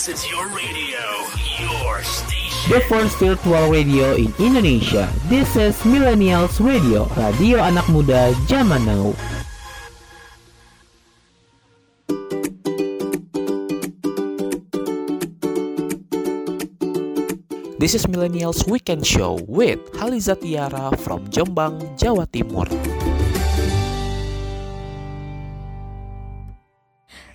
This is your radio, your station. The first virtual radio in Indonesia. This is Millennials Radio, radio anak muda zaman now. This is Millennials Weekend Show with Haliza Tiara from Jombang, Jawa Timur.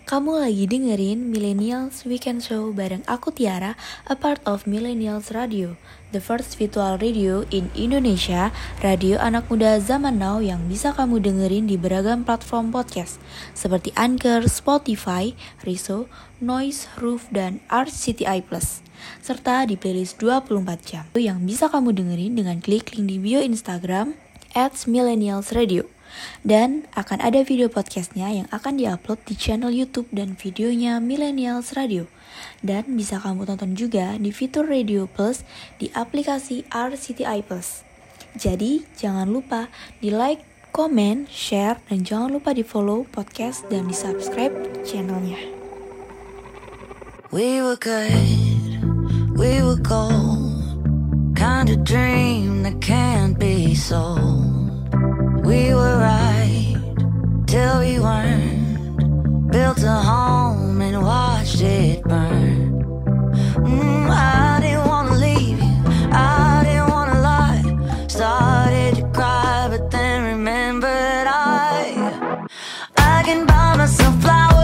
Kamu lagi dengerin Millennials Weekend Show bareng aku Tiara, a part of Millennials Radio, the first virtual radio in Indonesia, radio anak muda zaman now yang bisa kamu dengerin di beragam platform podcast seperti Anchor, Spotify, Riso, Noise, Roof, dan RCTI Plus serta di playlist 24 jam yang bisa kamu dengerin dengan klik link di bio Instagram at Millennials Radio. Dan akan ada video podcastnya yang akan diupload di channel YouTube dan videonya Millennials Radio. Dan bisa kamu tonton juga di fitur Radio Plus di aplikasi RCTI Plus. Jadi jangan lupa di like, komen, share, dan jangan lupa di follow podcast dan di subscribe channelnya. We were good, we were gold. Kind of dream that can't be sold. We were right till we weren't. Built a home and watched it burn. Mm, I didn't wanna leave you, I didn't wanna lie. Started to cry, but then remembered I I can buy myself flowers.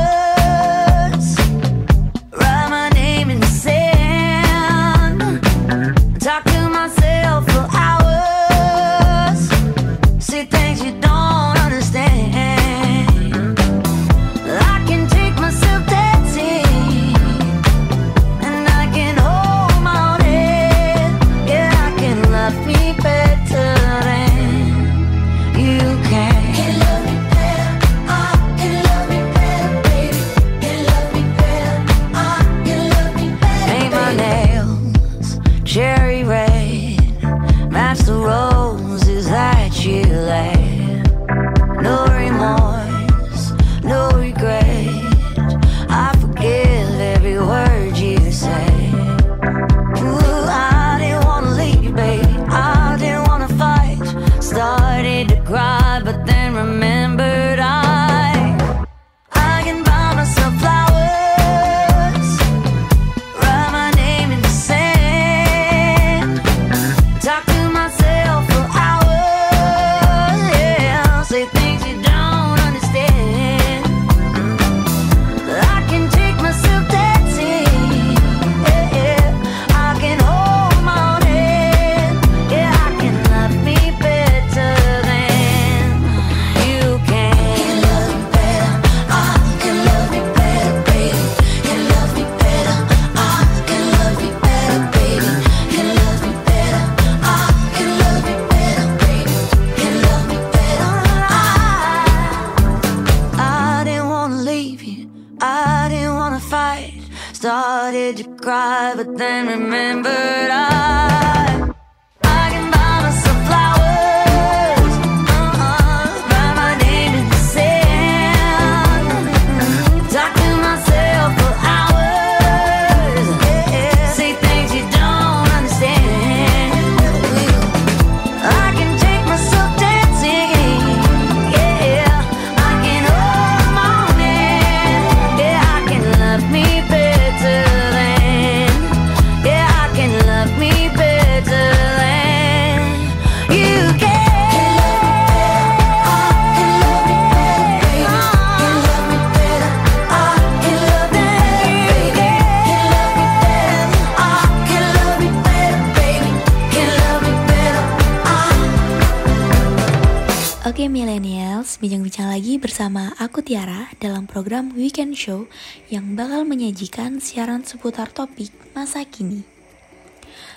Show yang bakal menyajikan siaran seputar topik masa kini.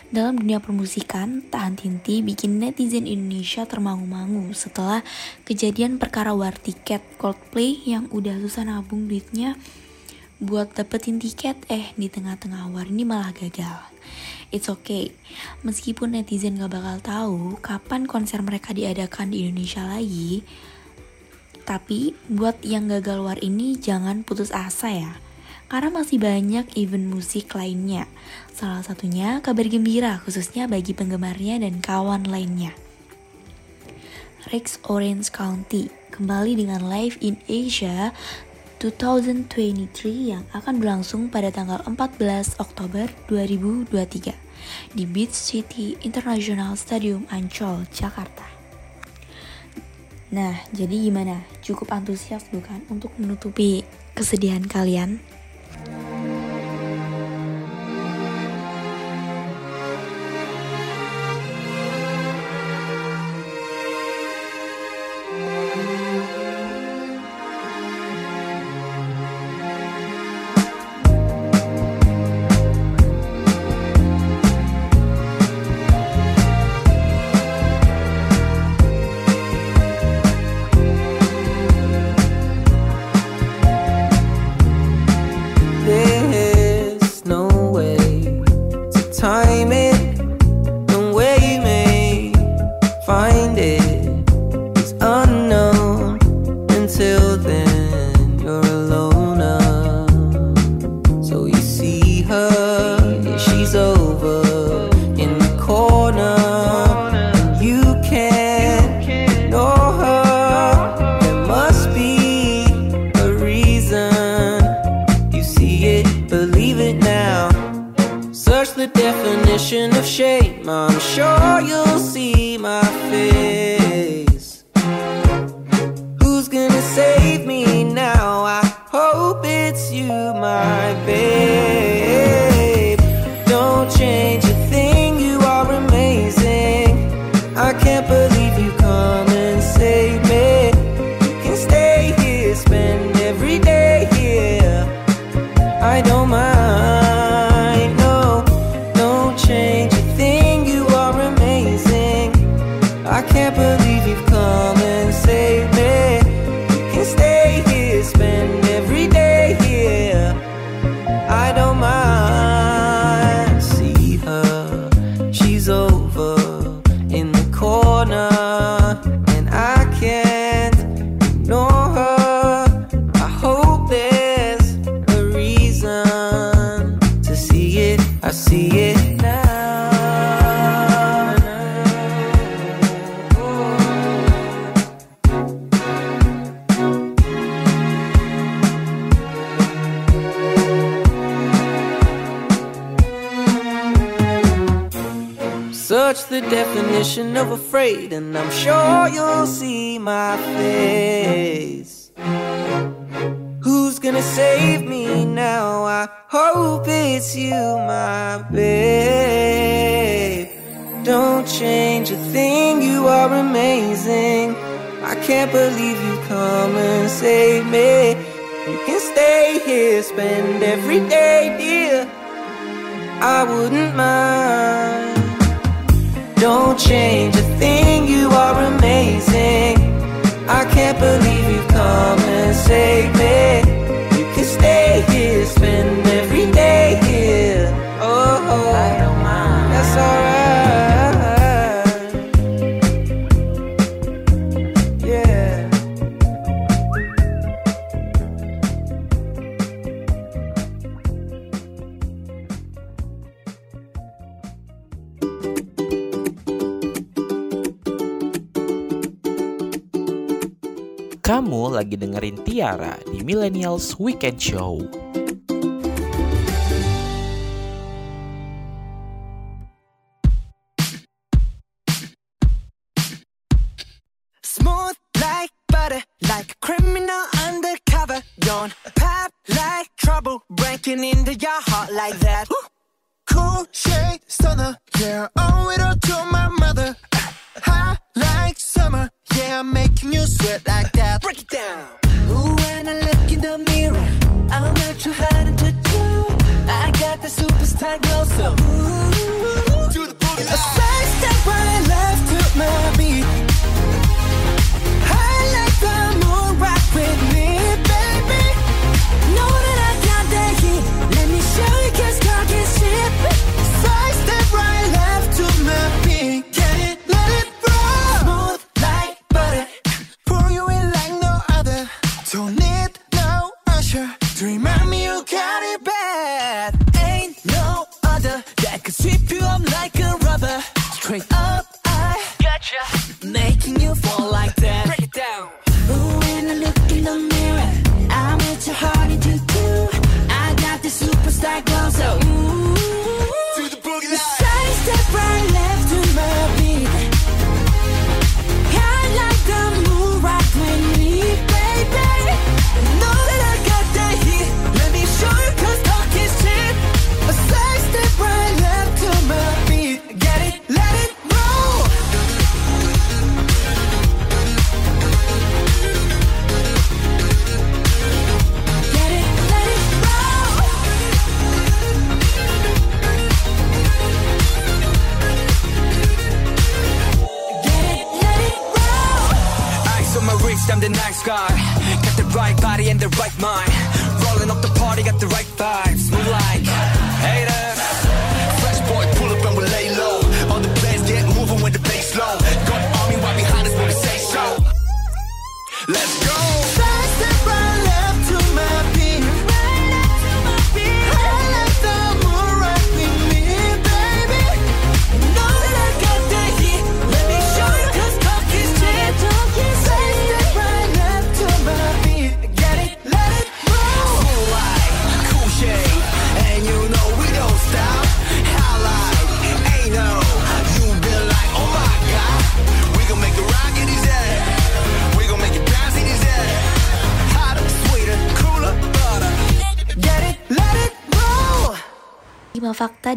Dalam dunia permusikan, tahan tinti bikin netizen Indonesia termangu-mangu setelah kejadian perkara war tiket Coldplay yang udah susah nabung duitnya buat dapetin tiket eh di tengah-tengah war ini malah gagal. It's okay, meskipun netizen gak bakal tahu kapan konser mereka diadakan di Indonesia lagi, tapi buat yang gagal war ini jangan putus asa ya. Karena masih banyak event musik lainnya. Salah satunya kabar gembira khususnya bagi penggemarnya dan kawan lainnya. Rex Orange County kembali dengan Live in Asia 2023 yang akan berlangsung pada tanggal 14 Oktober 2023 di Beach City International Stadium Ancol, Jakarta. Nah, jadi gimana? Cukup antusias bukan untuk menutupi kesedihan kalian? Millennials Weekend Show.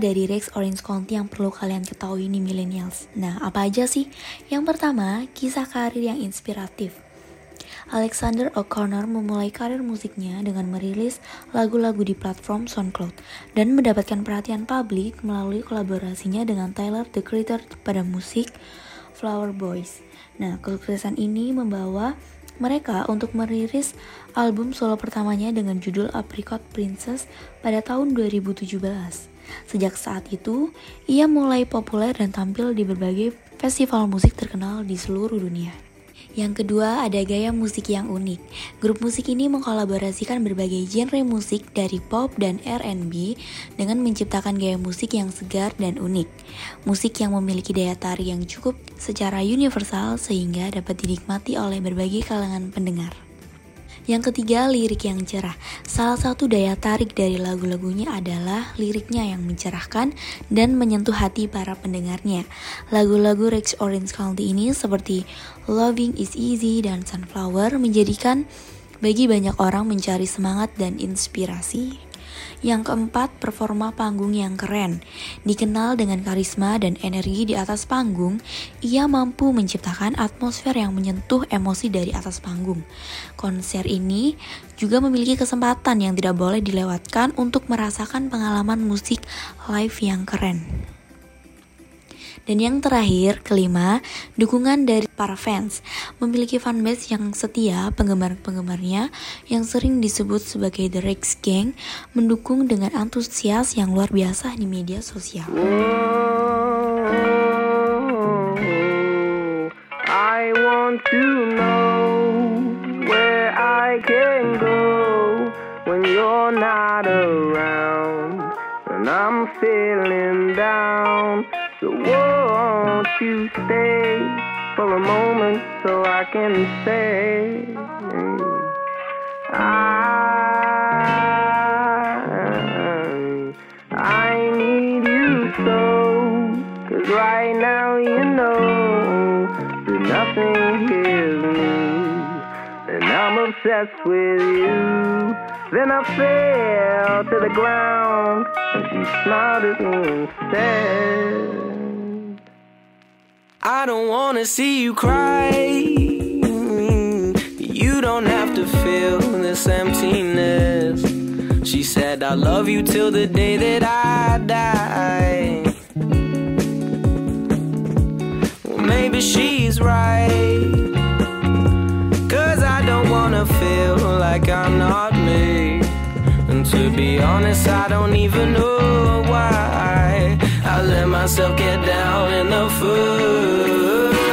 Dari Rex Orange County yang perlu kalian ketahui nih millennials. Nah, apa aja sih? Yang pertama, kisah karir yang inspiratif. Alexander O'Connor memulai karir musiknya dengan merilis lagu-lagu di platform SoundCloud dan mendapatkan perhatian publik melalui kolaborasinya dengan Tyler the Creator pada musik Flower Boys. Nah, kesuksesan ini membawa mereka untuk merilis album solo pertamanya dengan judul Apricot Princess pada tahun 2017. Sejak saat itu, ia mulai populer dan tampil di berbagai festival musik terkenal di seluruh dunia. Yang kedua, ada gaya musik yang unik. Grup musik ini mengkolaborasikan berbagai genre musik dari pop dan R&B dengan menciptakan gaya musik yang segar dan unik. Musik yang memiliki daya tarik yang cukup secara universal sehingga dapat dinikmati oleh berbagai kalangan pendengar. Yang ketiga, lirik yang cerah. Salah satu daya tarik dari lagu-lagunya adalah liriknya yang mencerahkan dan menyentuh hati para pendengarnya. Lagu-lagu Rex Orange County ini seperti Loving is Easy dan Sunflower menjadikan bagi banyak orang mencari semangat dan inspirasi. Yang keempat, performa panggung yang keren. Dikenal dengan karisma dan energi di atas panggung, ia mampu menciptakan atmosfer yang menyentuh emosi dari atas panggung. Konser ini juga memiliki kesempatan yang tidak boleh dilewatkan untuk merasakan pengalaman musik live yang keren. Dan yang terakhir, kelima, dukungan dari para fans. Memiliki fanbase yang setia, penggemar-penggemarnya yang sering disebut sebagai The Rex Gang, mendukung dengan antusias yang luar biasa di media sosial. I want to know where I can go when you're not around I'm feeling down. So won't you stay for a moment so I can say I I need you so Cause right now you know that nothing heals me And I'm obsessed with you Then I fell to the ground. And she smiled at me instead. I don't wanna see you cry. You don't have to feel this emptiness. She said I love you till the day that I die. Well maybe she's right. Cause I don't wanna feel like I'm not. And to be honest, I don't even know why I let myself get down in the first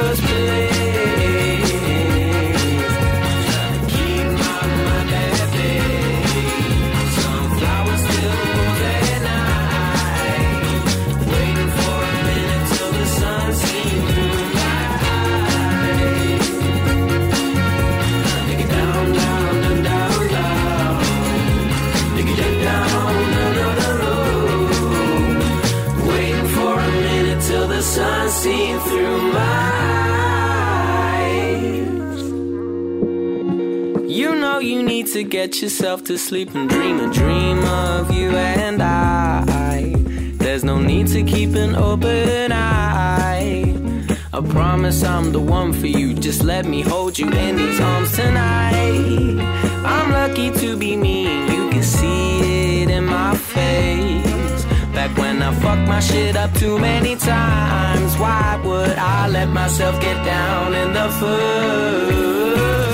to get yourself to sleep and dream a dream of you and I. There's no need to keep an open eye. I promise I'm the one for you. Just let me hold you in these arms tonight. I'm lucky to be me. I fucked my shit up too many times. Why would I let myself get down in the first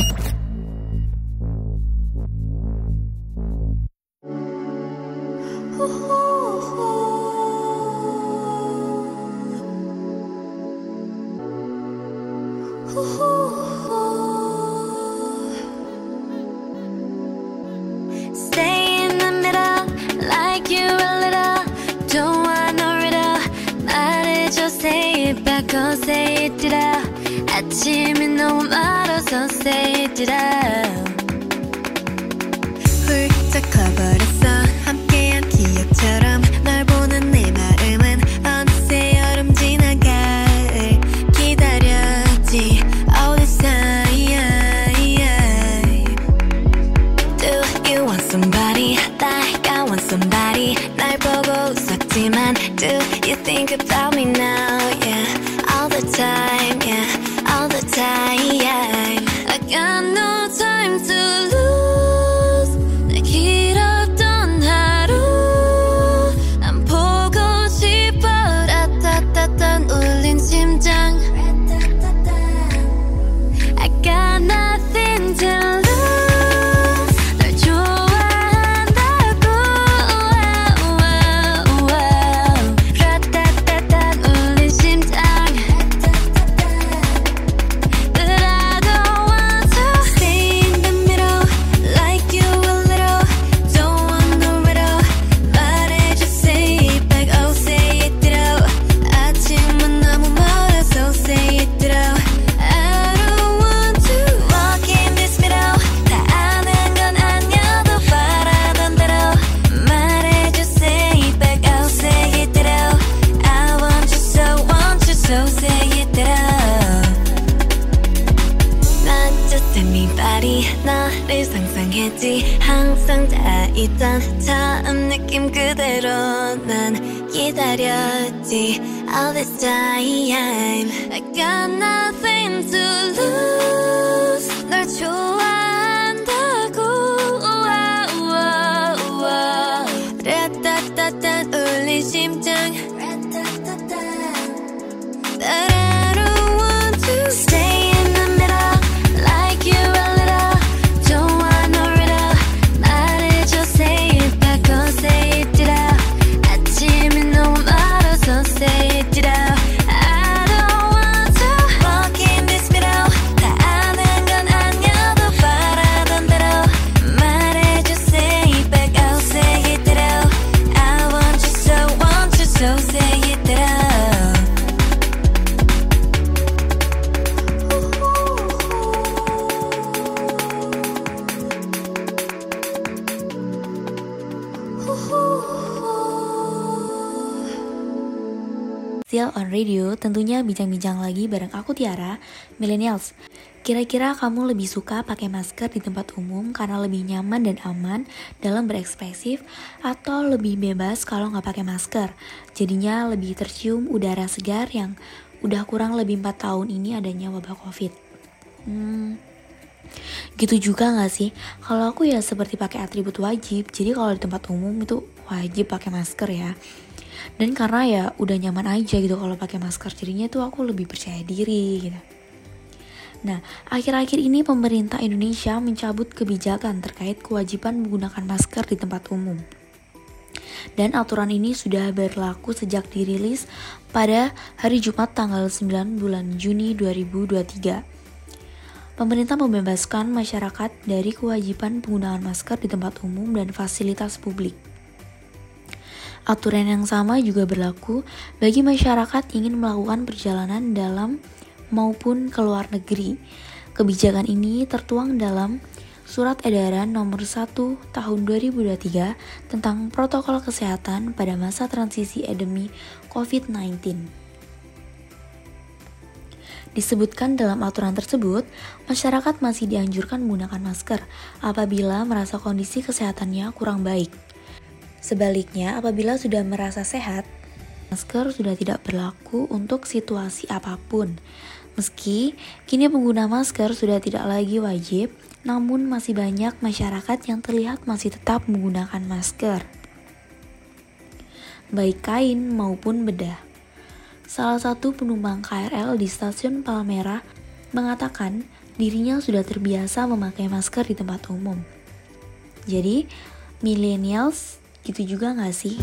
bareng aku Tiara, Millennials. Kira-kira kamu lebih suka pakai masker di tempat umum karena lebih nyaman dan aman dalam berekspresif atau lebih bebas kalau nggak pakai masker? Jadinya lebih tercium udara segar yang udah kurang lebih 4 tahun ini adanya wabah covid. Hmm, Gitu juga nggak sih? Kalau aku ya seperti pakai atribut wajib, jadi kalau di tempat umum itu wajib pakai masker ya dan karena ya udah nyaman aja gitu kalau pakai masker jadinya tuh aku lebih percaya diri gitu Nah, akhir-akhir ini pemerintah Indonesia mencabut kebijakan terkait kewajiban menggunakan masker di tempat umum. Dan aturan ini sudah berlaku sejak dirilis pada hari Jumat tanggal 9 bulan Juni 2023 pemerintah membebaskan masyarakat dari kewajiban penggunaan masker di tempat umum dan fasilitas publik. Aturan yang sama juga berlaku bagi masyarakat ingin melakukan perjalanan dalam maupun ke luar negeri. Kebijakan ini tertuang dalam Surat Edaran Nomor 1 Tahun 2023 tentang Protokol Kesehatan pada masa transisi endemi COVID-19. Disebutkan dalam aturan tersebut, masyarakat masih dianjurkan menggunakan masker apabila merasa kondisi kesehatannya kurang baik. Sebaliknya, apabila sudah merasa sehat, masker sudah tidak berlaku untuk situasi apa pun. Meski kini pengguna masker sudah tidak lagi wajib, namun masih banyak masyarakat yang terlihat masih tetap menggunakan masker, baik kain maupun bedah. Salah satu penumpang KRL di stasiun Palmera mengatakan dirinya sudah terbiasa memakai masker di tempat umum. Jadi, millennials gitu juga nggak sih?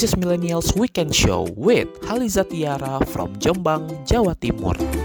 This is Millennials Weekend Show with Haliza Tiara from Jombang, Jawa Timur.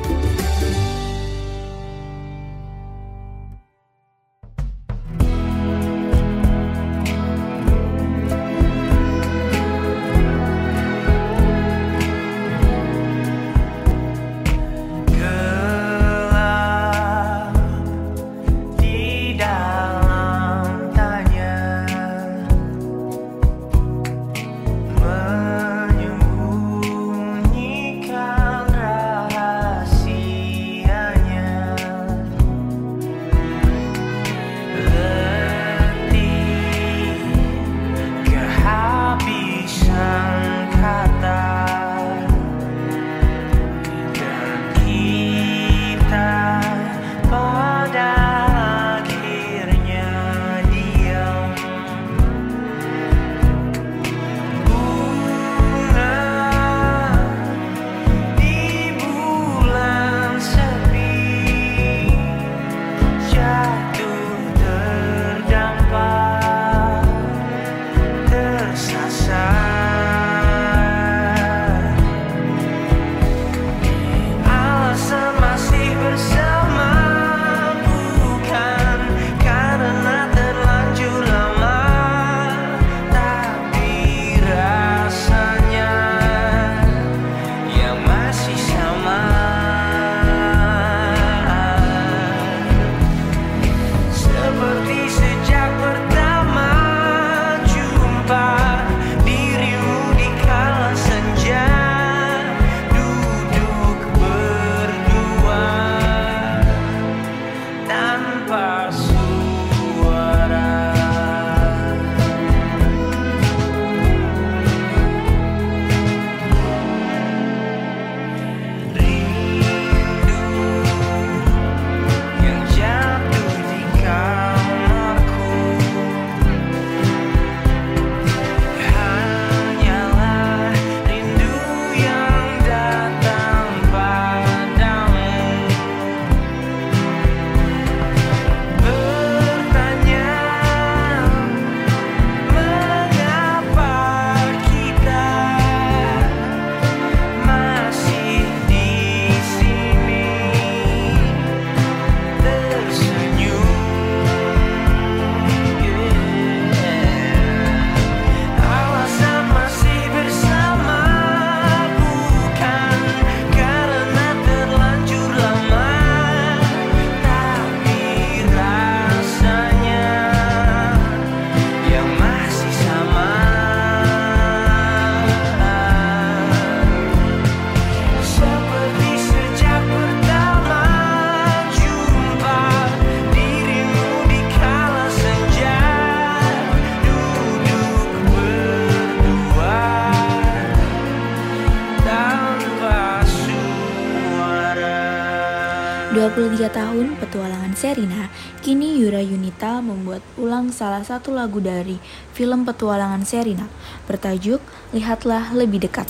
23 tahun petualangan Serina, kini Yura Yunita membuat ulang salah satu lagu dari film petualangan Serina bertajuk Lihatlah Lebih Dekat.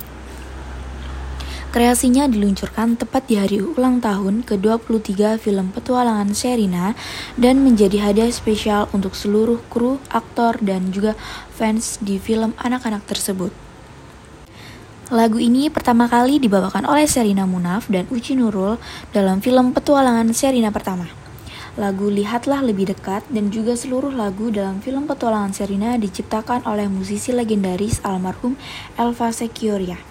Kreasinya diluncurkan tepat di hari ulang tahun ke-23 film petualangan Serina dan menjadi hadiah spesial untuk seluruh kru, aktor, dan juga fans di film anak-anak tersebut. Lagu ini pertama kali dibawakan oleh Serina Munaf dan Uci Nurul dalam film petualangan Serina pertama. Lagu Lihatlah Lebih Dekat dan juga seluruh lagu dalam film petualangan Serina diciptakan oleh musisi legendaris almarhum Elva Sekioria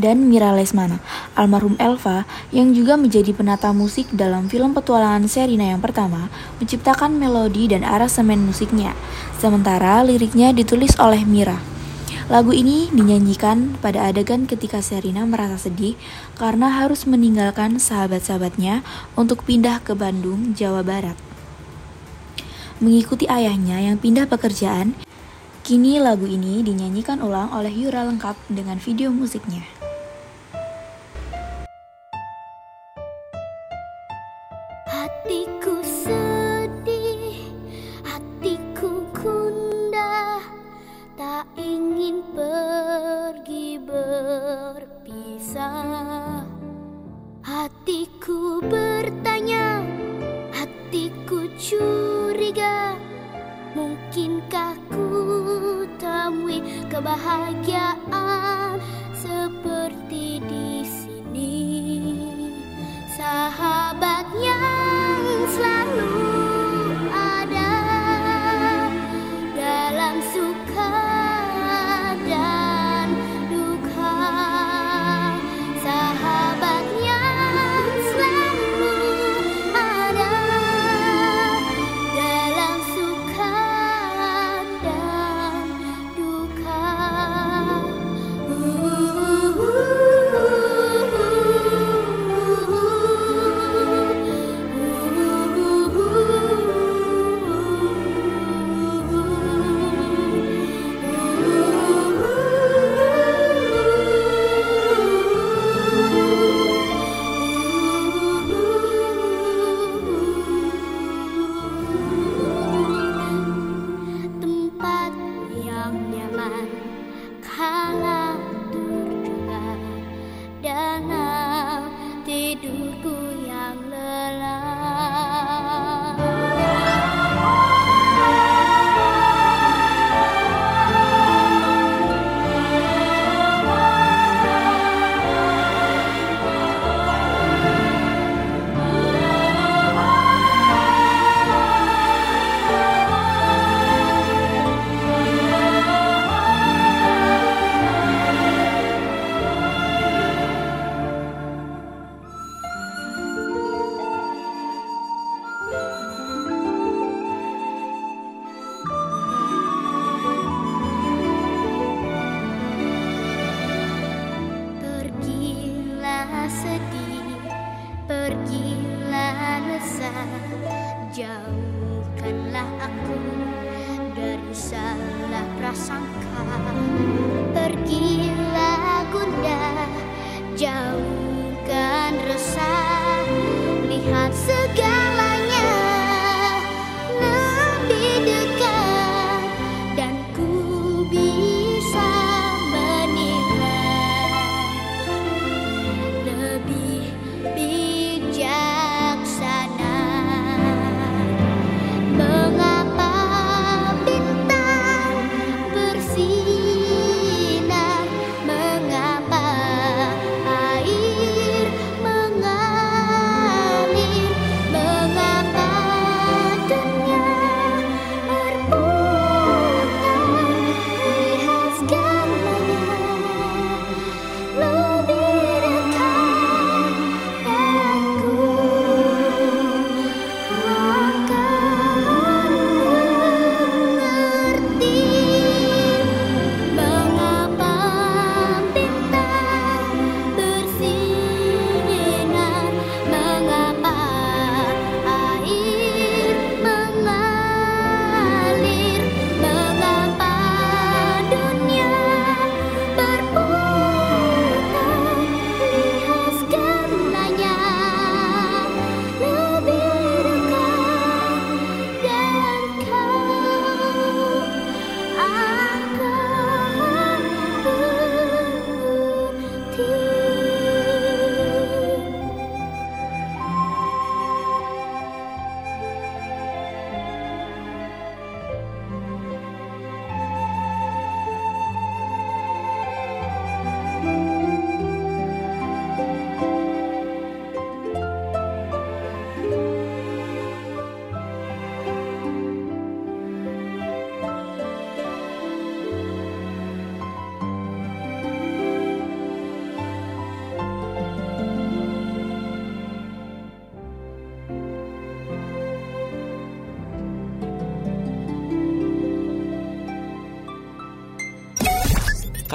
dan Mira Lesmana, almarhum Elva yang juga menjadi penata musik dalam film petualangan Serina yang pertama, menciptakan melodi dan aransemen musiknya, sementara liriknya ditulis oleh Mira. Lagu ini dinyanyikan pada adegan ketika Serina merasa sedih karena harus meninggalkan sahabat-sahabatnya untuk pindah ke Bandung, Jawa Barat. Mengikuti ayahnya yang pindah pekerjaan, kini lagu ini dinyanyikan ulang oleh Yura lengkap dengan video musiknya. Mungkinkah ku tak menemui kebahagiaan seperti di sini. Sahabat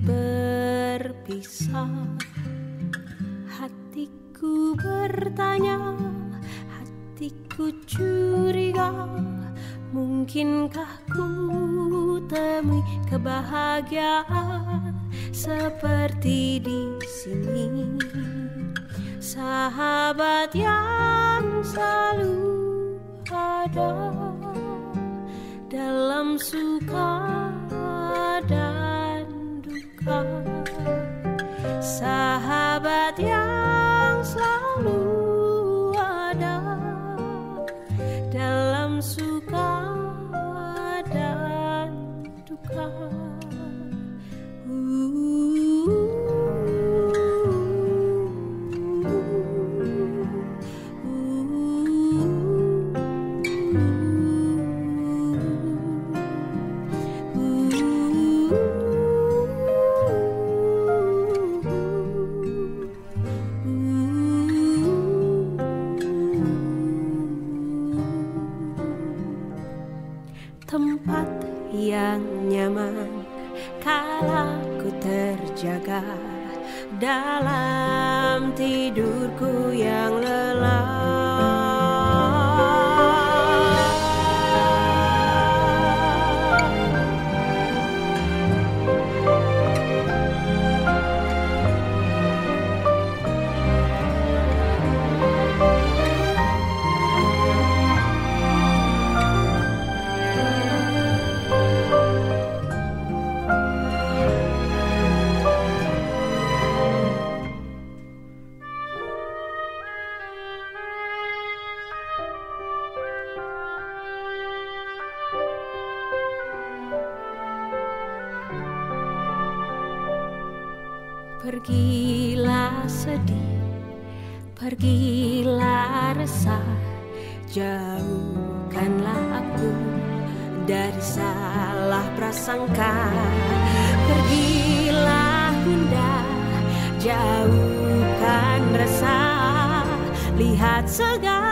berpisah. Hatiku bertanya, hatiku curiga, Mungkinkah ku temui kebahagiaan seperti di sini? Sahabat yang selalu ada dalam suka dan Sahabat yang selalu ada dalam suka dan duka. Dalam tidurku yang lelah Pergilah sedih, pergilah resah, jauhkanlah aku dari salah prasangka. Pergilah bunda, jauhkan resah, lihat segalanya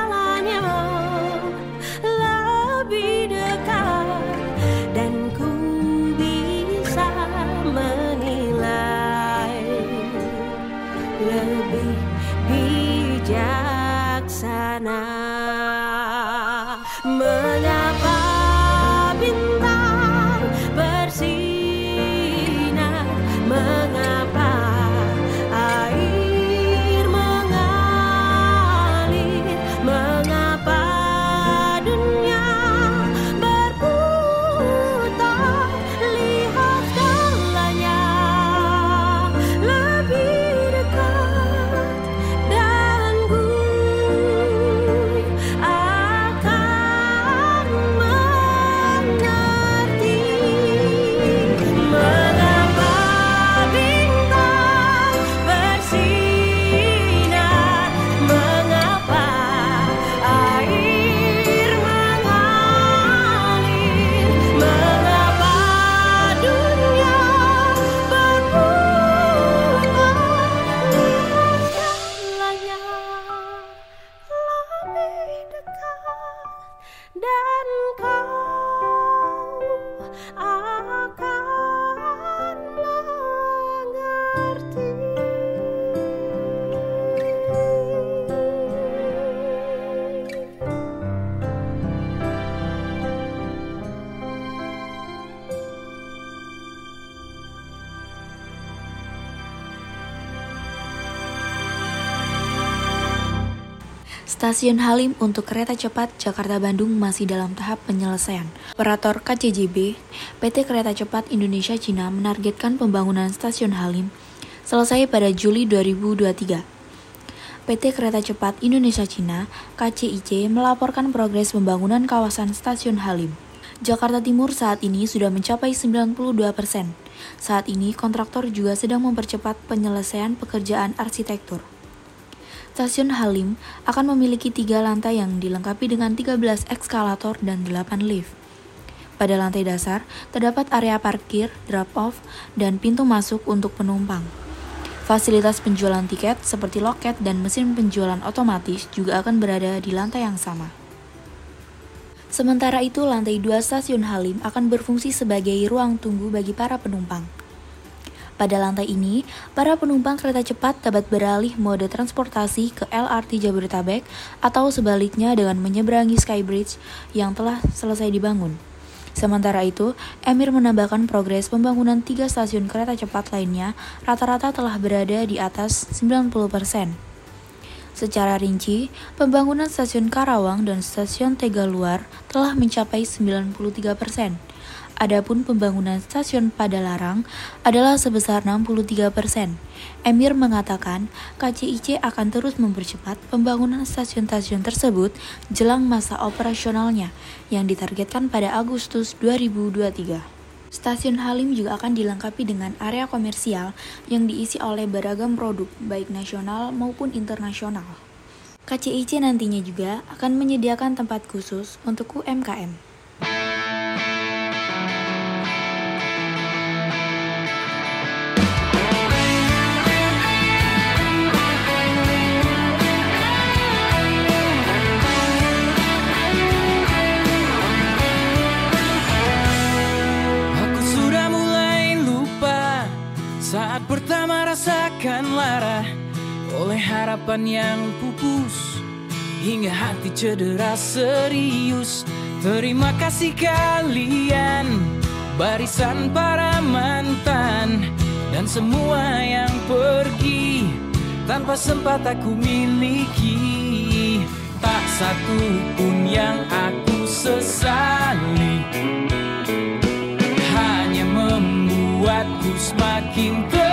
Stasiun Halim untuk kereta cepat Jakarta-Bandung masih dalam tahap penyelesaian. Operator KCJB, PT Kereta Cepat Indonesia Cina menargetkan pembangunan Stasiun Halim selesai pada Juli 2023. PT Kereta Cepat Indonesia Cina (KCIC) melaporkan progres pembangunan kawasan Stasiun Halim. Jakarta Timur saat ini sudah mencapai 92 persen. Saat ini kontraktor juga sedang mempercepat penyelesaian pekerjaan arsitektur. Stasiun Halim akan memiliki tiga lantai yang dilengkapi dengan 13 eskalator dan 8 lift. Pada lantai dasar, terdapat area parkir, drop-off, dan pintu masuk untuk penumpang. Fasilitas penjualan tiket seperti loket dan mesin penjualan otomatis juga akan berada di lantai yang sama. Sementara itu, lantai 2 stasiun Halim akan berfungsi sebagai ruang tunggu bagi para penumpang. Pada lantai ini, para penumpang kereta cepat dapat beralih mode transportasi ke LRT Jabodetabek atau sebaliknya dengan menyeberangi Skybridge yang telah selesai dibangun. Sementara itu, Emir menambahkan progres pembangunan tiga stasiun kereta cepat lainnya rata-rata telah berada di atas 90%. Secara rinci, pembangunan stasiun Karawang dan stasiun Tegaluar telah mencapai 93%. Adapun pembangunan stasiun Padalarang adalah sebesar 63%. Emir mengatakan KCIC akan terus mempercepat pembangunan stasiun-stasiun tersebut jelang masa operasionalnya yang ditargetkan pada Agustus 2023. Stasiun Halim juga akan dilengkapi dengan area komersial yang diisi oleh beragam produk baik nasional maupun internasional. KCIC nantinya juga akan menyediakan tempat khusus untuk UMKM. Rasakan lara oleh harapan yang pupus hingga hati cedera serius. Terima kasih kalian barisan para mantan dan semua yang pergi tanpa sempat aku miliki. Tak satu pun yang aku sesali hanya membuatku semakin terlatih.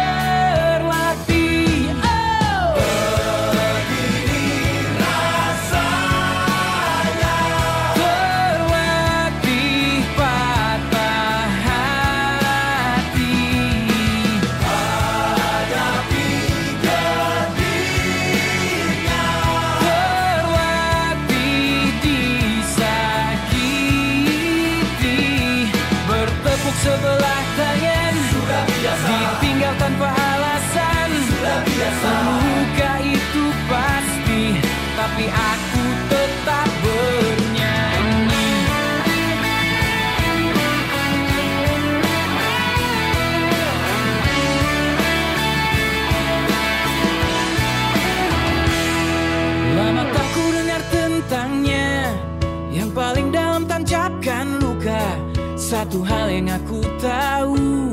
Satu hal yang aku tahu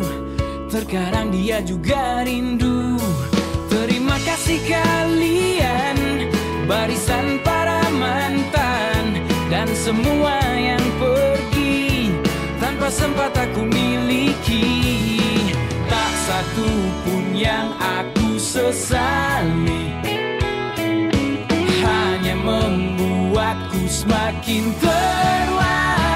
Terkadang dia juga rindu. Terima kasih kalian Barisan para mantan Dan semua yang pergi. Tanpa sempat aku miliki Tak satu pun yang aku sesali. Hanya membuatku semakin terlatih.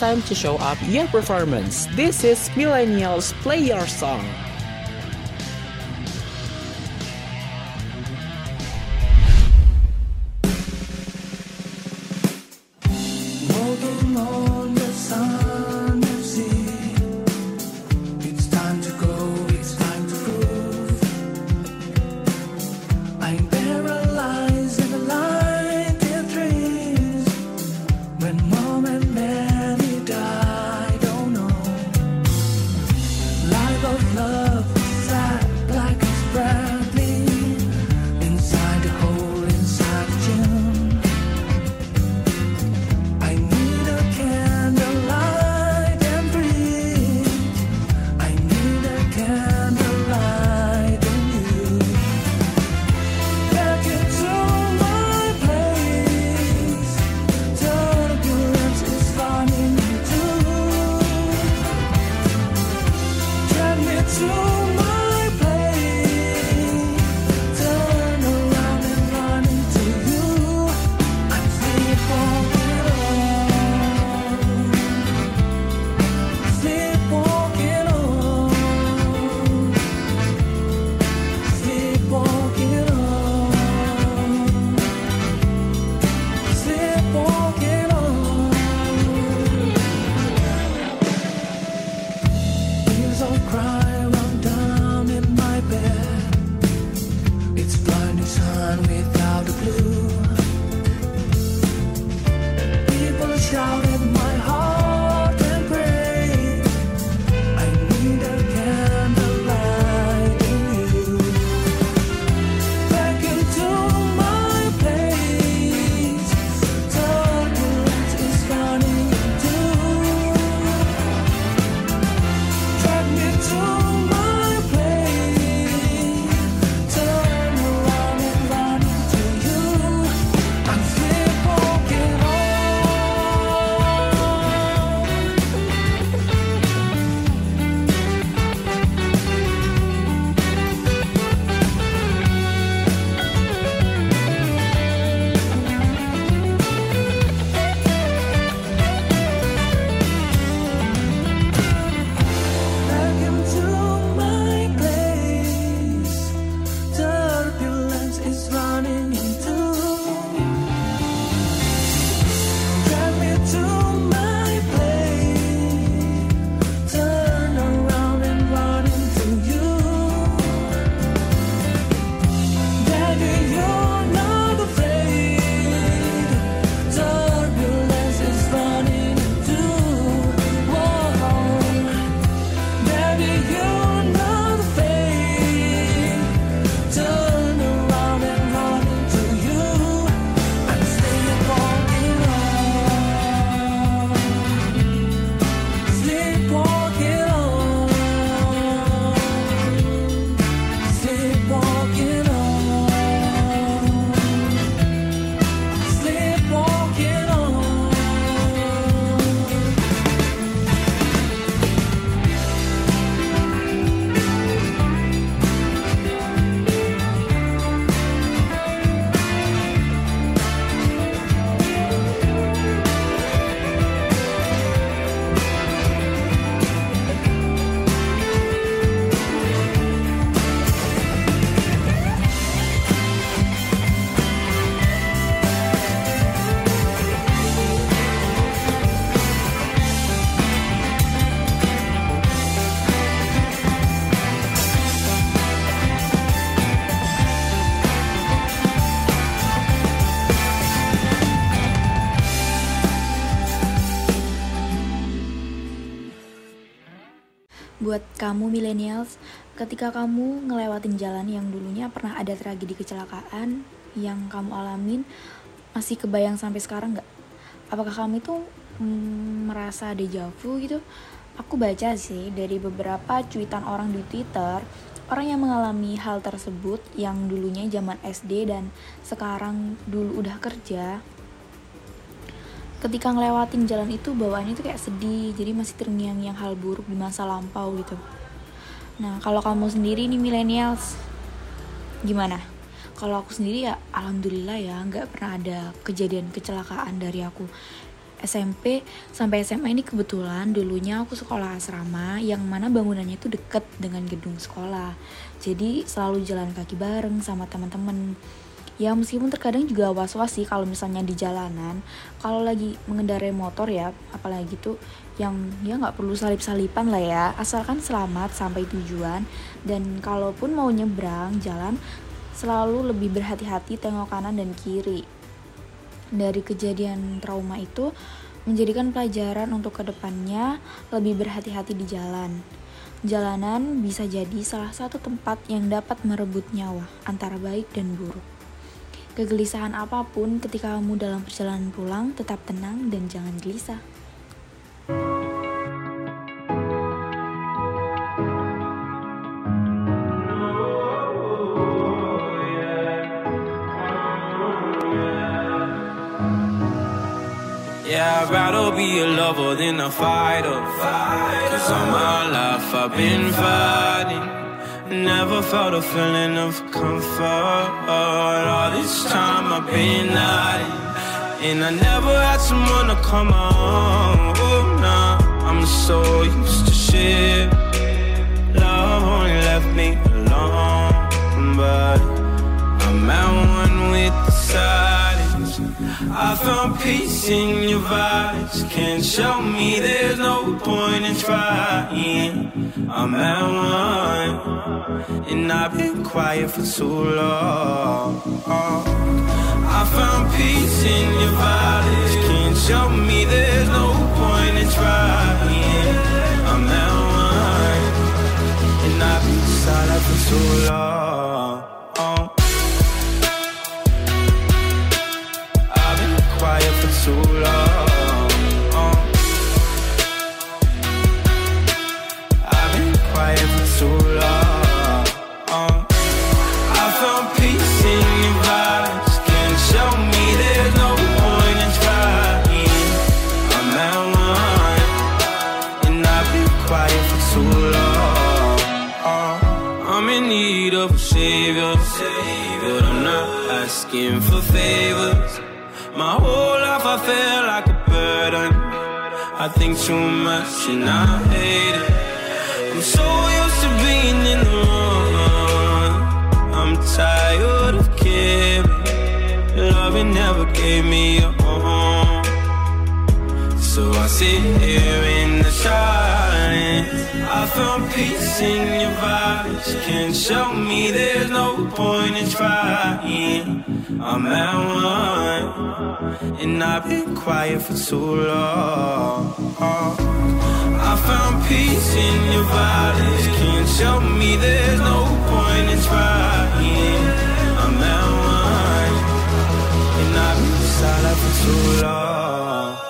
time to show up your performance. This is Millennials Play Your Song. Ketika kamu ngelewatin jalan yang dulunya pernah ada tragedi kecelakaan yang kamu alamin, masih kebayang sampai sekarang nggak? Apakah kamu itu mm, merasa dejavu gitu? Aku baca sih dari beberapa cuitan orang di Twitter, orang yang mengalami hal tersebut yang dulunya zaman SD dan sekarang dulu udah kerja, ketika ngelewatin jalan itu bawaannya itu kayak sedih jadi masih terngiang-ngiang hal buruk di masa lampau gitu Nah, kalau kamu sendiri nih millennials, gimana? Kalau aku sendiri ya alhamdulillah ya nggak pernah ada kejadian kecelakaan dari aku. SMP sampai SMA ini kebetulan dulunya aku sekolah asrama yang mana bangunannya itu deket dengan gedung sekolah. Jadi selalu jalan kaki bareng sama teman-teman. Ya meskipun terkadang juga was-was sih kalau misalnya di jalanan, kalau lagi mengendarai motor ya, apalagi tuh yang ya nggak perlu salip-salipan lah ya, asalkan selamat sampai tujuan dan kalaupun mau nyebrang jalan selalu lebih berhati-hati tengok kanan dan kiri dari kejadian trauma itu menjadikan pelajaran untuk ke depannya lebih berhati-hati di jalan. Jalanan bisa jadi salah satu tempat yang dapat merebut nyawa antara baik dan buruk. Kegelisahan apa pun ketika kamu dalam perjalanan pulang tetap tenang dan jangan gelisah. I'd rather be a lover than a fighter. Cause all my life I've been fighting. Never felt a feeling of comfort. All this time I've been hiding. And I never had someone to come on. Oh, nah, I'm so used to shit. Love only left me alone. But I'm at one with the silence. I found peace in your vibes. Can't show me there's no point in trying. I'm at one, and I've been quiet for too long. I found peace in your vibes. Can't show me there's no point in trying. I'm at one, and I've been silent for too long. Too long. Uh. I've been quiet for too long. Uh. I found peace in your vibes. Can't show me there's no point in trying. I'm at one, and I've been quiet for too long. Uh. I'm in need of a savior, but I'm not asking for favors. My whole I feel like a burden. I think too much and I hate it. I'm so used to being in the wrong. I'm tired of caring. Loving never gave me home. So I sit here in the silence. I found peace in your vibes. Can't show me there's no point in trying. I'm at one, and I've been quiet for too long. I found peace in your vibes. Can't show me there's no point in trying. I'm at one, and I've been silent for too long.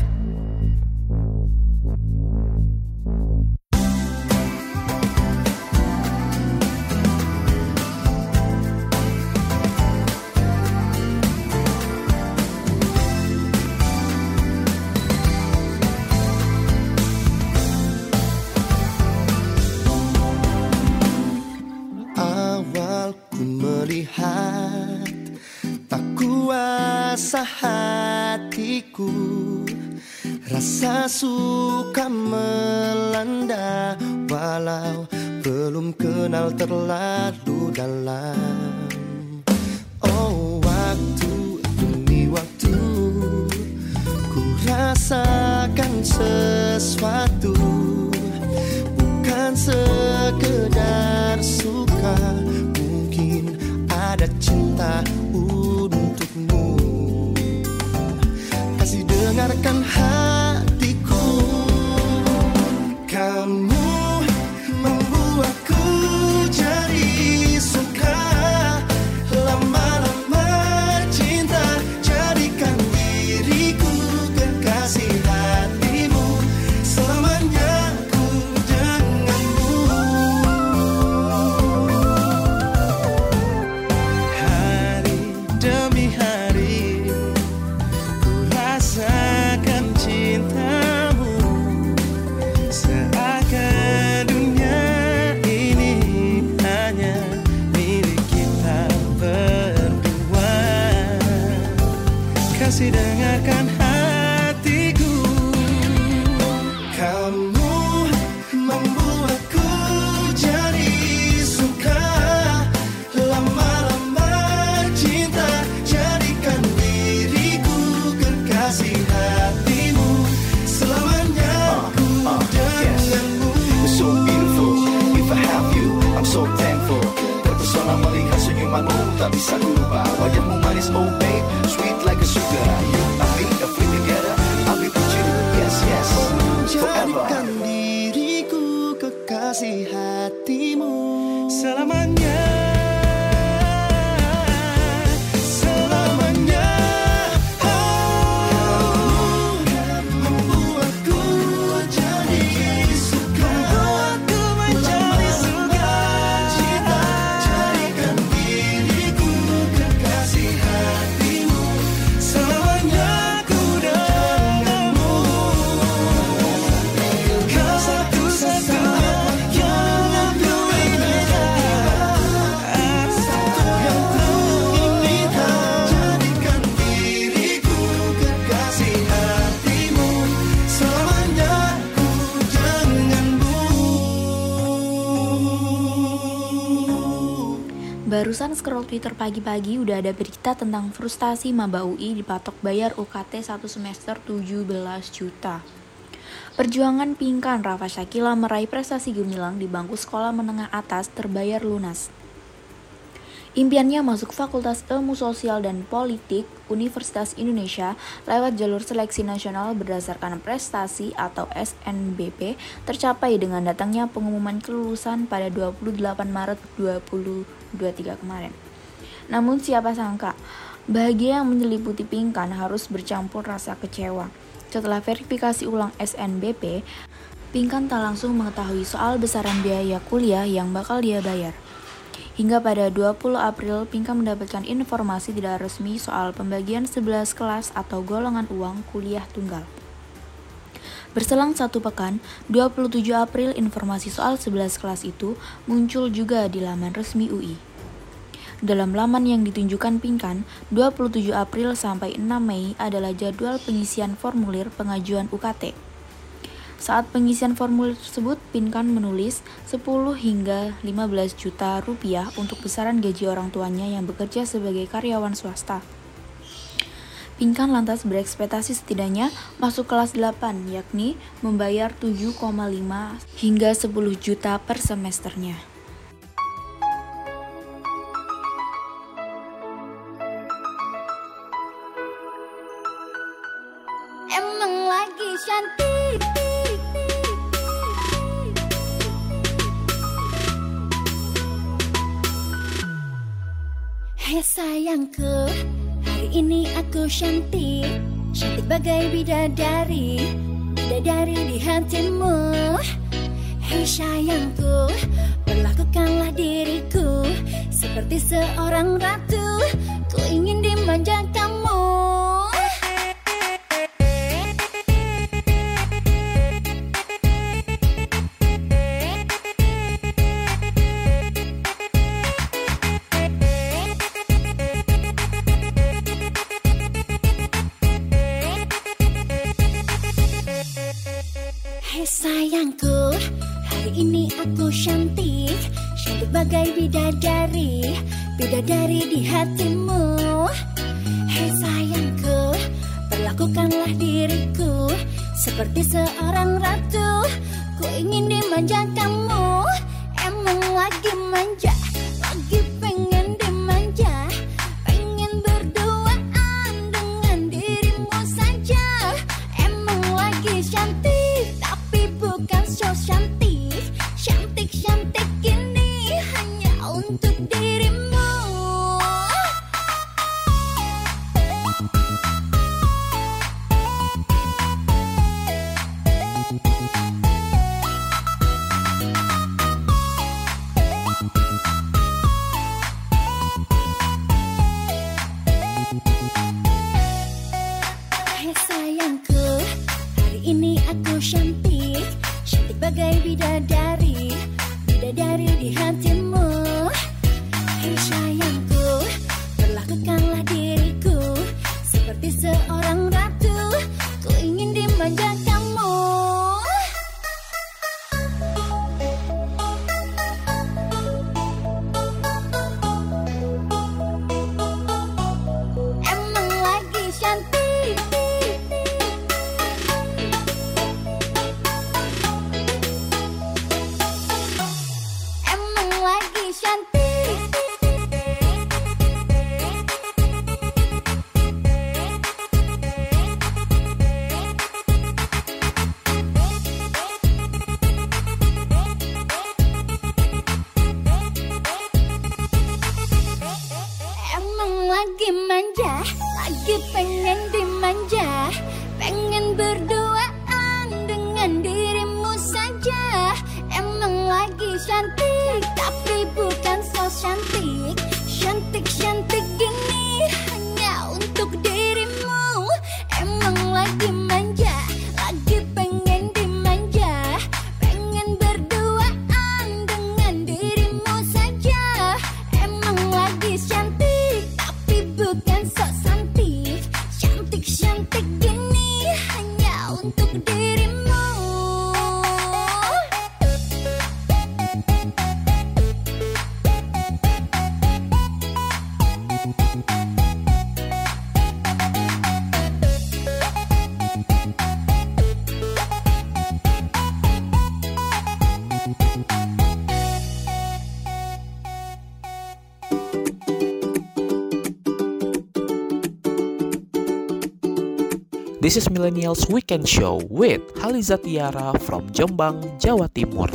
hatiku Rasa suka melanda Walau belum kenal terlalu dalam. Oh waktu demi waktu Ku rasakan sesuatu. Bukan sekedar suka Mungkin ada cinta dengarkan hati senyumanmu, tak bisa ku lupa Wajahmu manis, oh Twitter pagi-pagi udah ada berita tentang frustasi maba UI dipatok bayar UKT satu semester 17 juta. Perjuangan Pingkan Rafa Shakila meraih prestasi gemilang di bangku sekolah menengah atas terbayar lunas. Impiannya masuk Fakultas Ilmu Sosial dan Politik Universitas Indonesia lewat jalur seleksi nasional berdasarkan prestasi atau SNBP tercapai dengan datangnya pengumuman kelulusan pada 28 Maret 2023 kemarin. Namun siapa sangka, bahagia yang menyeliputi Pingkan harus bercampur rasa kecewa. Setelah verifikasi ulang SNBP, Pingkan tak langsung mengetahui soal besaran biaya kuliah yang bakal dia bayar. Hingga pada 20 April, Pinka mendapatkan informasi tidak resmi soal pembagian 11 kelas atau golongan uang kuliah tunggal. Berselang satu pekan, 27 April informasi soal 11 kelas itu muncul juga di laman resmi UI. Dalam laman yang ditunjukkan Pinkan, 27 April sampai 6 Mei adalah jadwal pengisian formulir pengajuan UKT. Saat pengisian formulir tersebut, Pinkan menulis 10 hingga 15 juta rupiah untuk besaran gaji orang tuanya yang bekerja sebagai karyawan swasta. Pinkan lantas berekspektasi setidaknya masuk kelas 8, yakni membayar 7,5 hingga 10 juta per semesternya. Hei sayangku Hari ini aku cantik. Cantik bagai bidadari Bidadari di hatimu. Hei sayangku Perlakukanlah diriku Seperti seorang ratu. Ku ingin dimanja bidadari Bidadari di hatimu This is Millennials Weekend Show with Haliza Tiara from Jombang, Jawa Timur.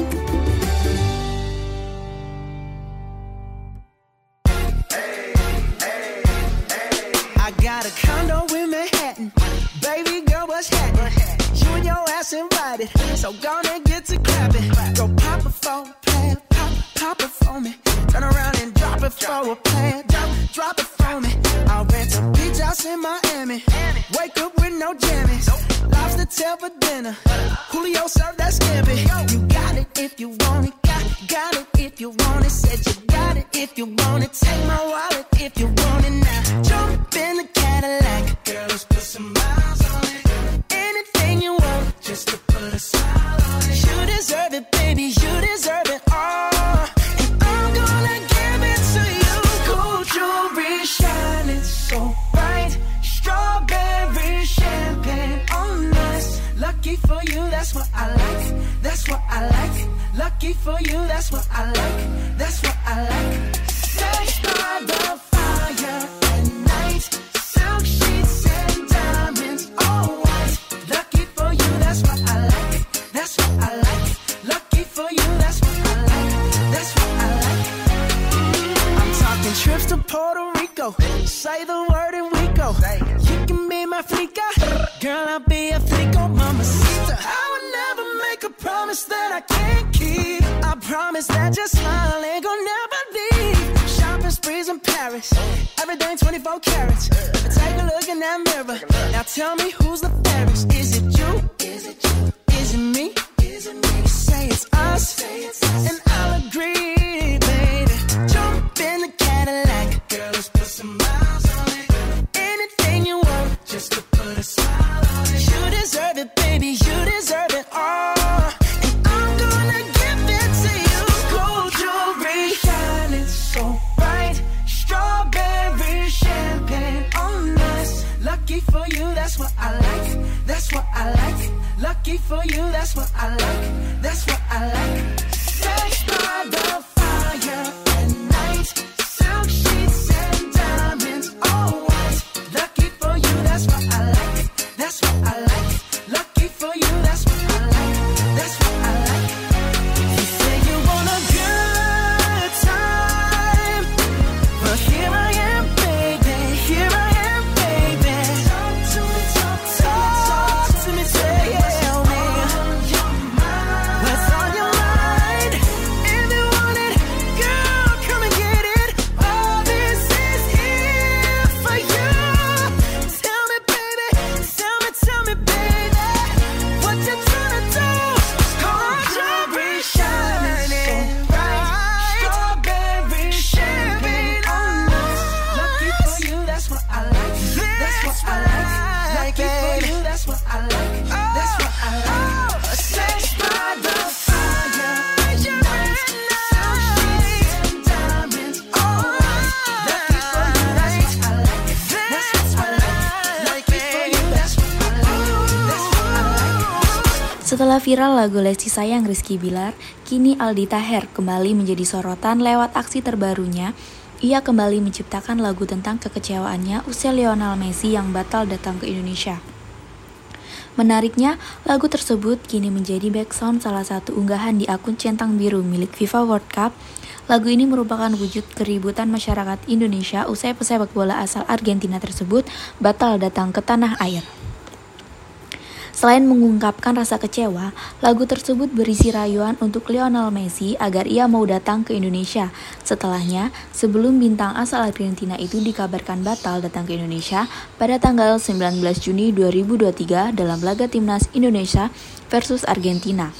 Setelah viral lagu Lesti Sayang Rizky Bilar, kini Aldi Taher kembali menjadi sorotan lewat aksi terbarunya. Ia kembali menciptakan lagu tentang kekecewaannya usai Lionel Messi yang batal datang ke Indonesia. Menariknya, lagu tersebut kini menjadi background salah satu unggahan di akun centang biru milik FIFA World Cup. Lagu ini merupakan wujud keributan masyarakat Indonesia usai pesepak bola asal Argentina tersebut batal datang ke tanah air. Selain mengungkapkan rasa kecewa, lagu tersebut berisi rayuan untuk Lionel Messi agar ia mau datang ke Indonesia. Setelahnya, sebelum bintang asal Argentina itu dikabarkan batal datang ke Indonesia pada tanggal 19 Juni 2023 dalam laga timnas Indonesia versus Argentina.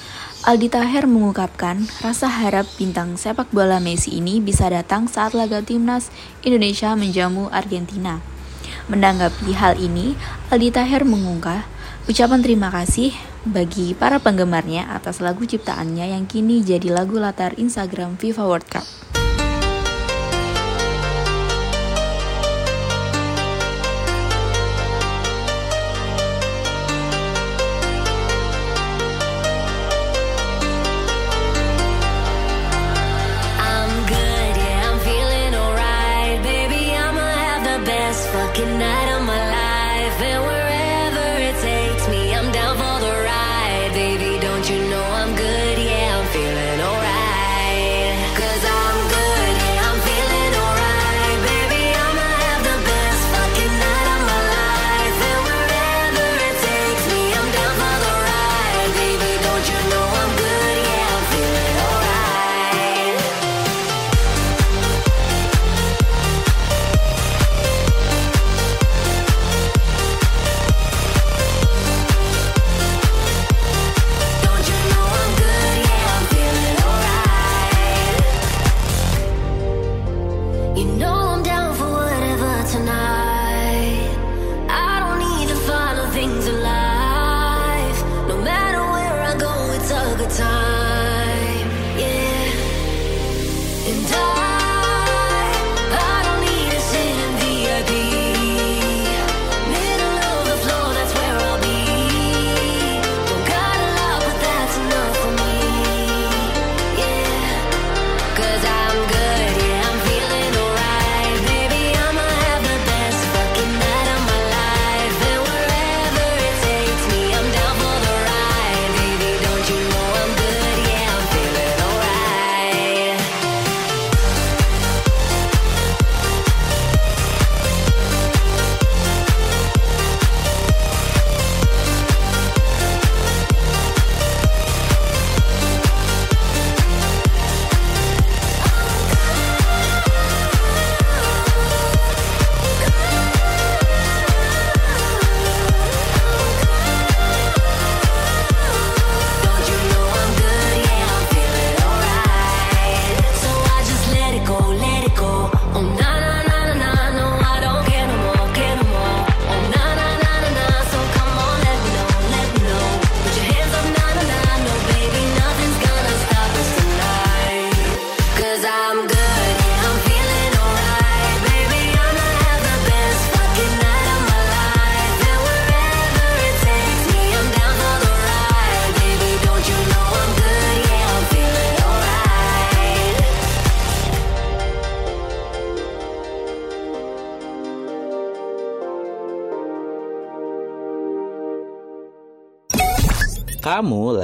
Aldi Taher mengungkapkan rasa harap bintang sepak bola Messi ini bisa datang saat laga timnas Indonesia menjamu Argentina. Menanggapi hal ini, Aldi Taher mengungkap Ucapan terima kasih bagi para penggemarnya atas lagu ciptaannya yang kini jadi lagu latar Instagram FIFA World Cup.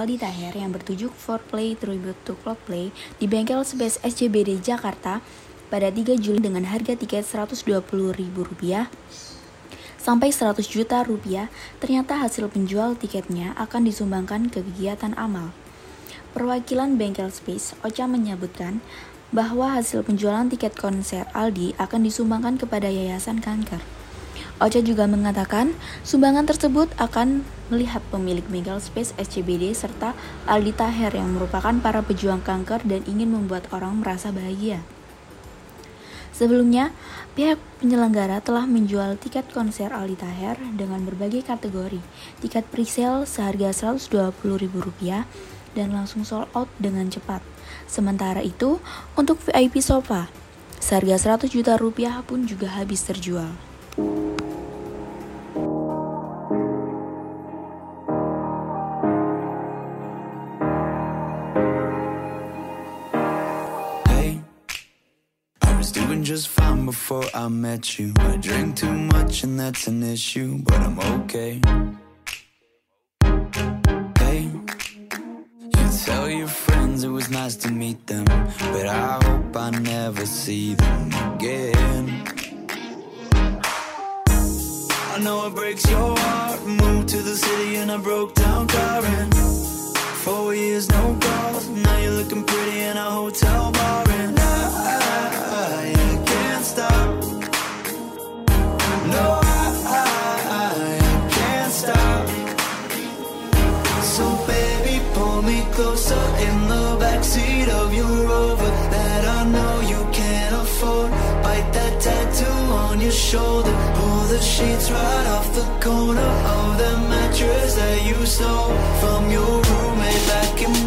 Aldi Taher yang bertujuk Foreplay Tribute to Coldplay di bengkel Space SCBD Jakarta pada 3 Juli dengan harga tiket Rp120.000 sampai 100 juta rupiah, ternyata hasil penjual tiketnya akan disumbangkan ke kegiatan amal. Perwakilan bengkel Space, Ocha menyebutkan bahwa hasil penjualan tiket konser Aldi akan disumbangkan kepada Yayasan Kanker. Ocha juga mengatakan sumbangan tersebut akan melihat pemilik bengkel Space SCBD serta Aldi Taher yang merupakan para pejuang kanker dan ingin membuat orang merasa bahagia. Sebelumnya, pihak penyelenggara telah menjual tiket konser Aldi Taher dengan berbagai kategori. Tiket presale seharga Rp120.000 dan langsung sold out dengan cepat. Sementara itu, untuk VIP sofa, seharga 100 juta rupiah pun juga habis terjual. Hey, I was doing just fine before I met you. I drink too much and that's an issue, but I'm okay. Hey, you tell your friends it was nice to meet them, but I hope I never see them again. Know it breaks your heart. Moved to the city and I broke down crying. Four years, no calls. Now you're looking pretty in a hotel bar, and I, I, I can't stop. No, I, I, I can't stop. So baby, pull me closer in the backseat of your Rover that I know your shoulder. Pull the sheets right off the corner of the mattress that you stole from your roommate back in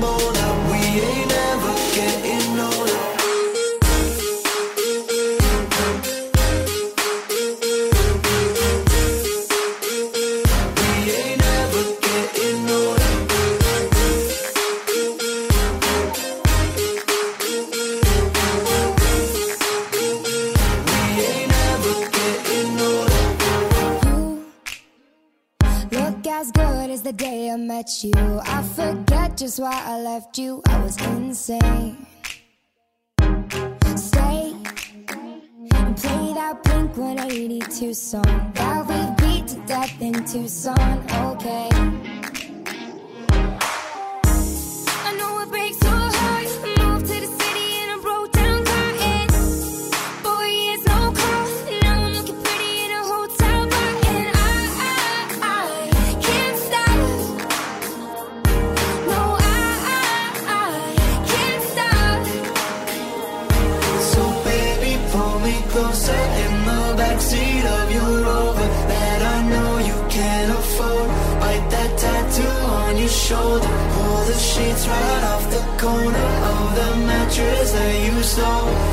is why I left you. I was insane. Stay and play that Pink 182 song that we beat to death in Tucson. Okay. slow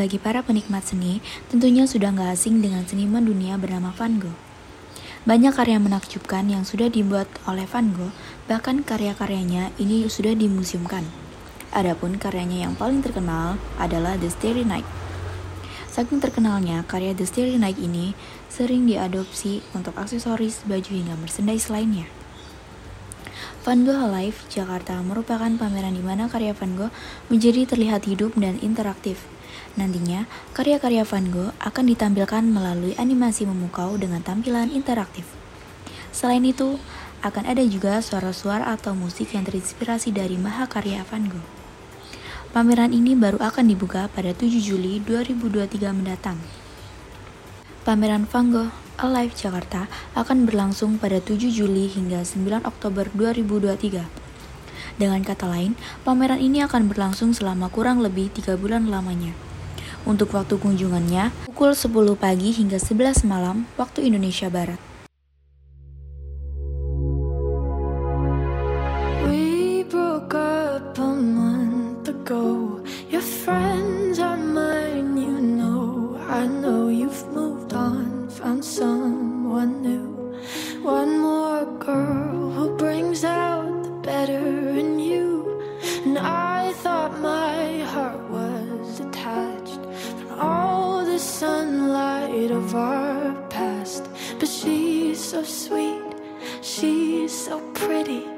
Bagi para penikmat seni tentunya sudah nggak asing dengan seniman dunia bernama Van Gogh. Banyak karya menakjubkan yang sudah dibuat oleh Van Gogh, bahkan karya-karyanya ini sudah dimuseumkan. Adapun karyanya yang paling terkenal adalah The Starry Night. Saking terkenalnya, karya The Starry Night ini sering diadopsi untuk aksesoris, baju hingga merchandise lainnya. Van Gogh Alive Jakarta merupakan pameran di mana karya Van Gogh menjadi terlihat hidup dan interaktif. Nantinya, karya-karya Van Gogh akan ditampilkan melalui animasi memukau dengan tampilan interaktif. Selain itu, akan ada juga suara-suara atau musik yang terinspirasi dari mahakarya Van Gogh. Pameran ini baru akan dibuka pada 7 Juli 2023 mendatang. Pameran Van Gogh Alive Jakarta akan berlangsung pada 7 Juli hingga 9 Oktober 2023. Dengan kata lain, pameran ini akan berlangsung selama kurang lebih 3 bulan lamanya. Untuk waktu kunjungannya, pukul 10 pagi hingga 11 malam waktu Indonesia Barat. Pretty.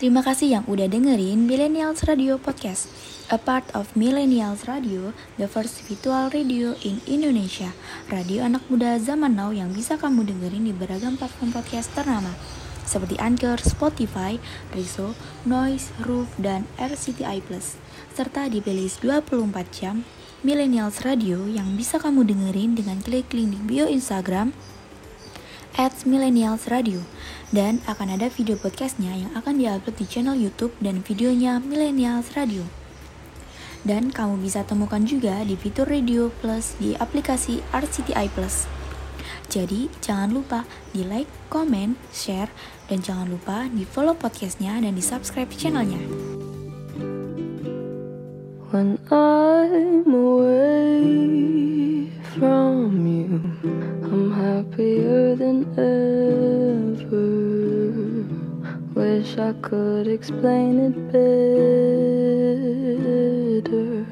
Terima kasih yang udah dengerin Millennials Radio Podcast, a part of Millennials Radio, the first virtual radio in Indonesia. Radio anak muda zaman now yang bisa kamu dengerin di beragam platform podcast ternama, seperti Anchor, Spotify, Reso, Noise, Roof, dan RCTI Plus, serta di playlist 24 jam Millennials Radio yang bisa kamu dengerin dengan klik link di bio Instagram at Millennials Radio dan akan ada video podcastnya yang akan diupload di channel YouTube dan videonya Millennials Radio. Dan kamu bisa temukan juga di fitur Radio Plus di aplikasi RCTI Plus. Jadi jangan lupa di like, comment, share, dan jangan lupa di follow podcastnya dan di subscribe channelnya. When I'm away from you. I'm happier than ever. Wish I could explain it better.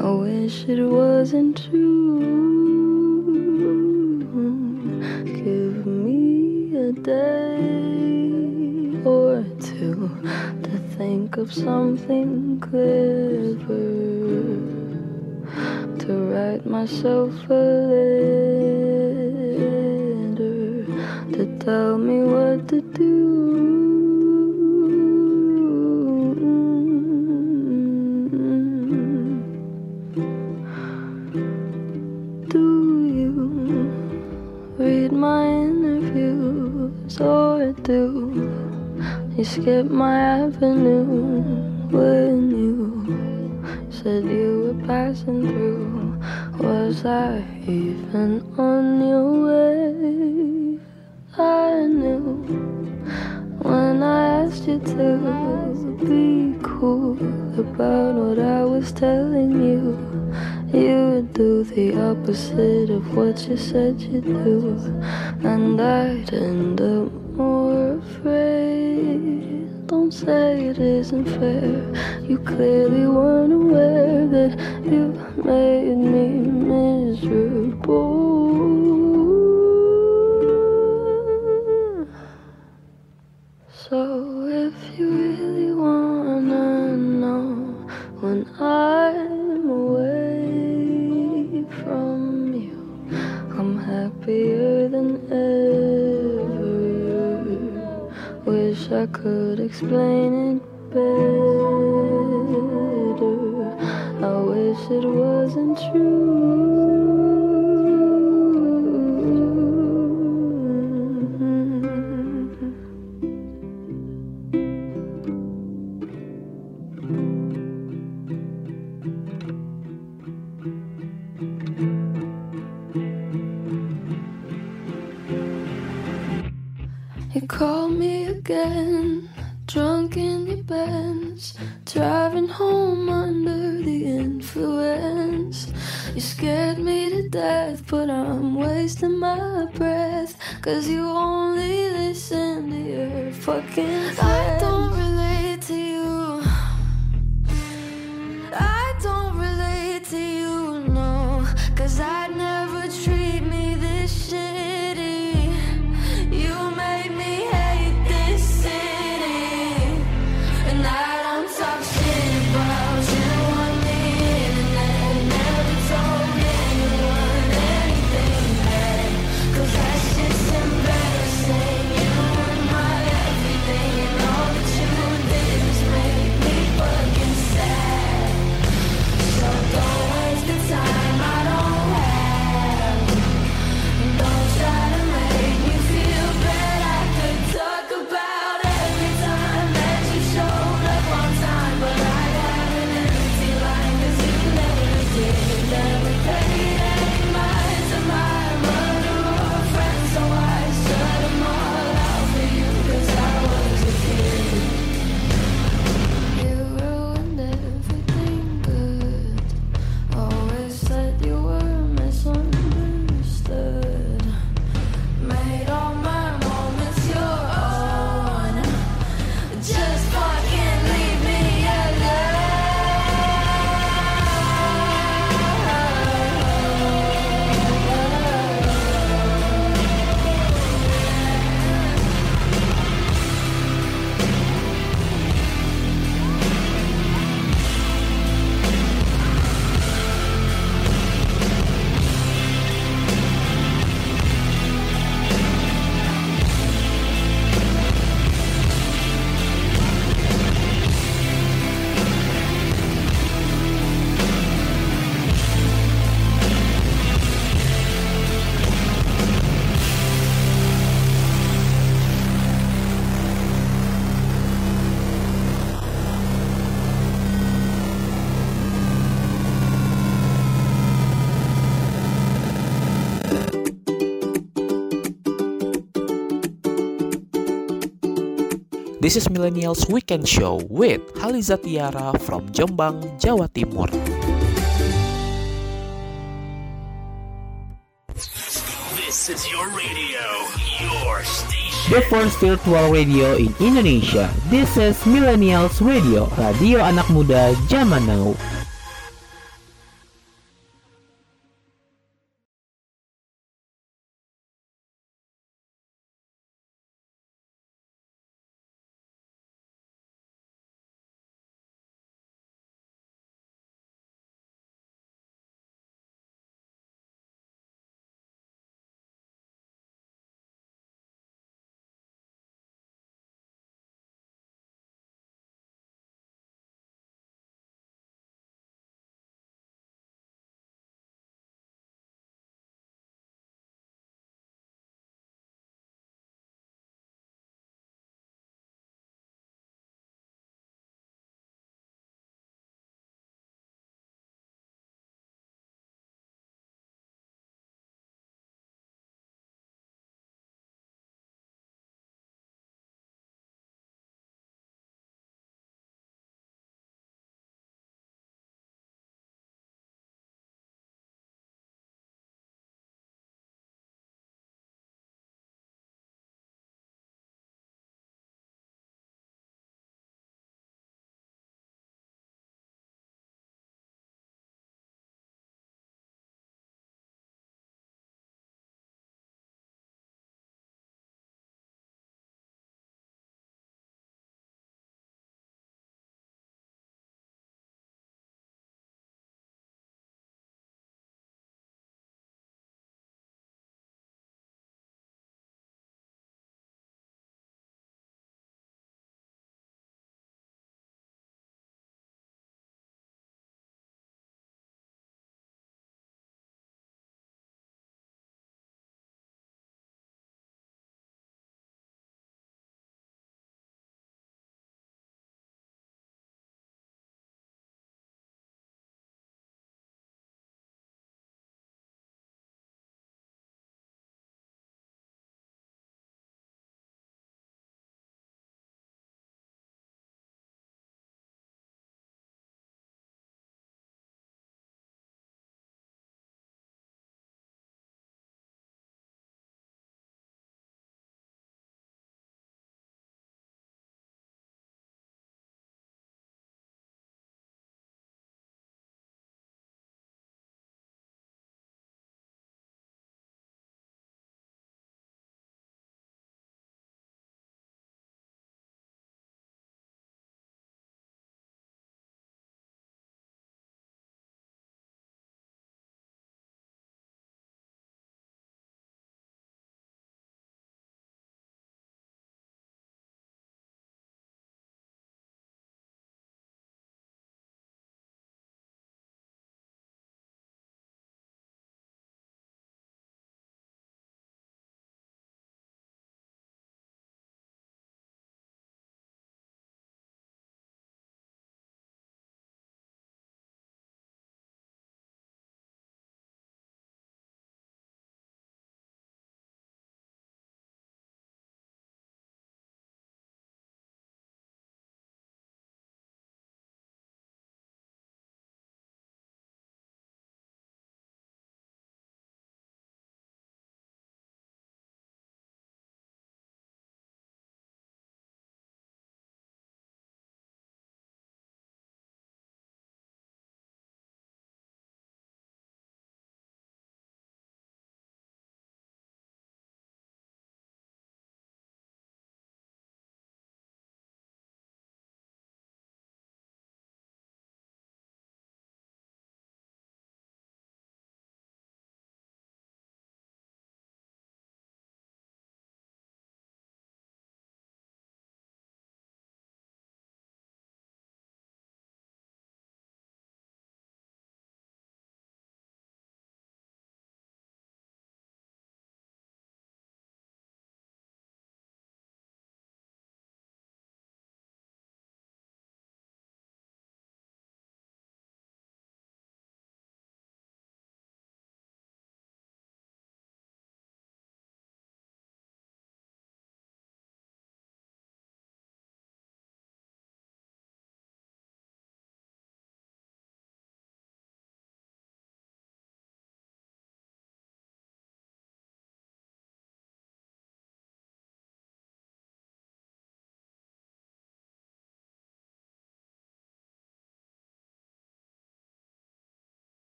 I wish it wasn't true. Give me a day or two to think of something clever to write myself a letter to tell me what to do. Do you read my interviews or do you skip my avenue when you said you were passing through? Was I even on your way? I knew when I asked you to be cool about what I was telling you. You would do the opposite of what you said you'd do, and I'd end up more afraid. Don't say it isn't fair. You clearly weren't aware that you made me miserable. So if you really wanna know when I'm away from you, I'm happier than ever. Wish I could explain it better. I wish it wasn't true. You called me again, drunk in your Benz, driving home under the influence. You scared me to death, but I'm wasting my breath. Cause you only listen to your fucking friends. I don't relate to you. I don't relate to you, no. Cause I'd never This is Millennials Weekend Show with Haliza Tiara from Jombang, Jawa Timur. This is your radio, your station. The first virtual radio in Indonesia. This is Millennials Radio, radio anak muda zaman now.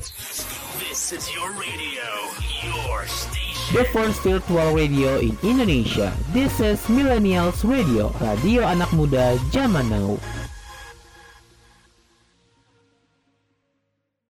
This is your radio, your station. The first virtual radio in Indonesia. This is Millennials Radio, radio anak muda zaman now.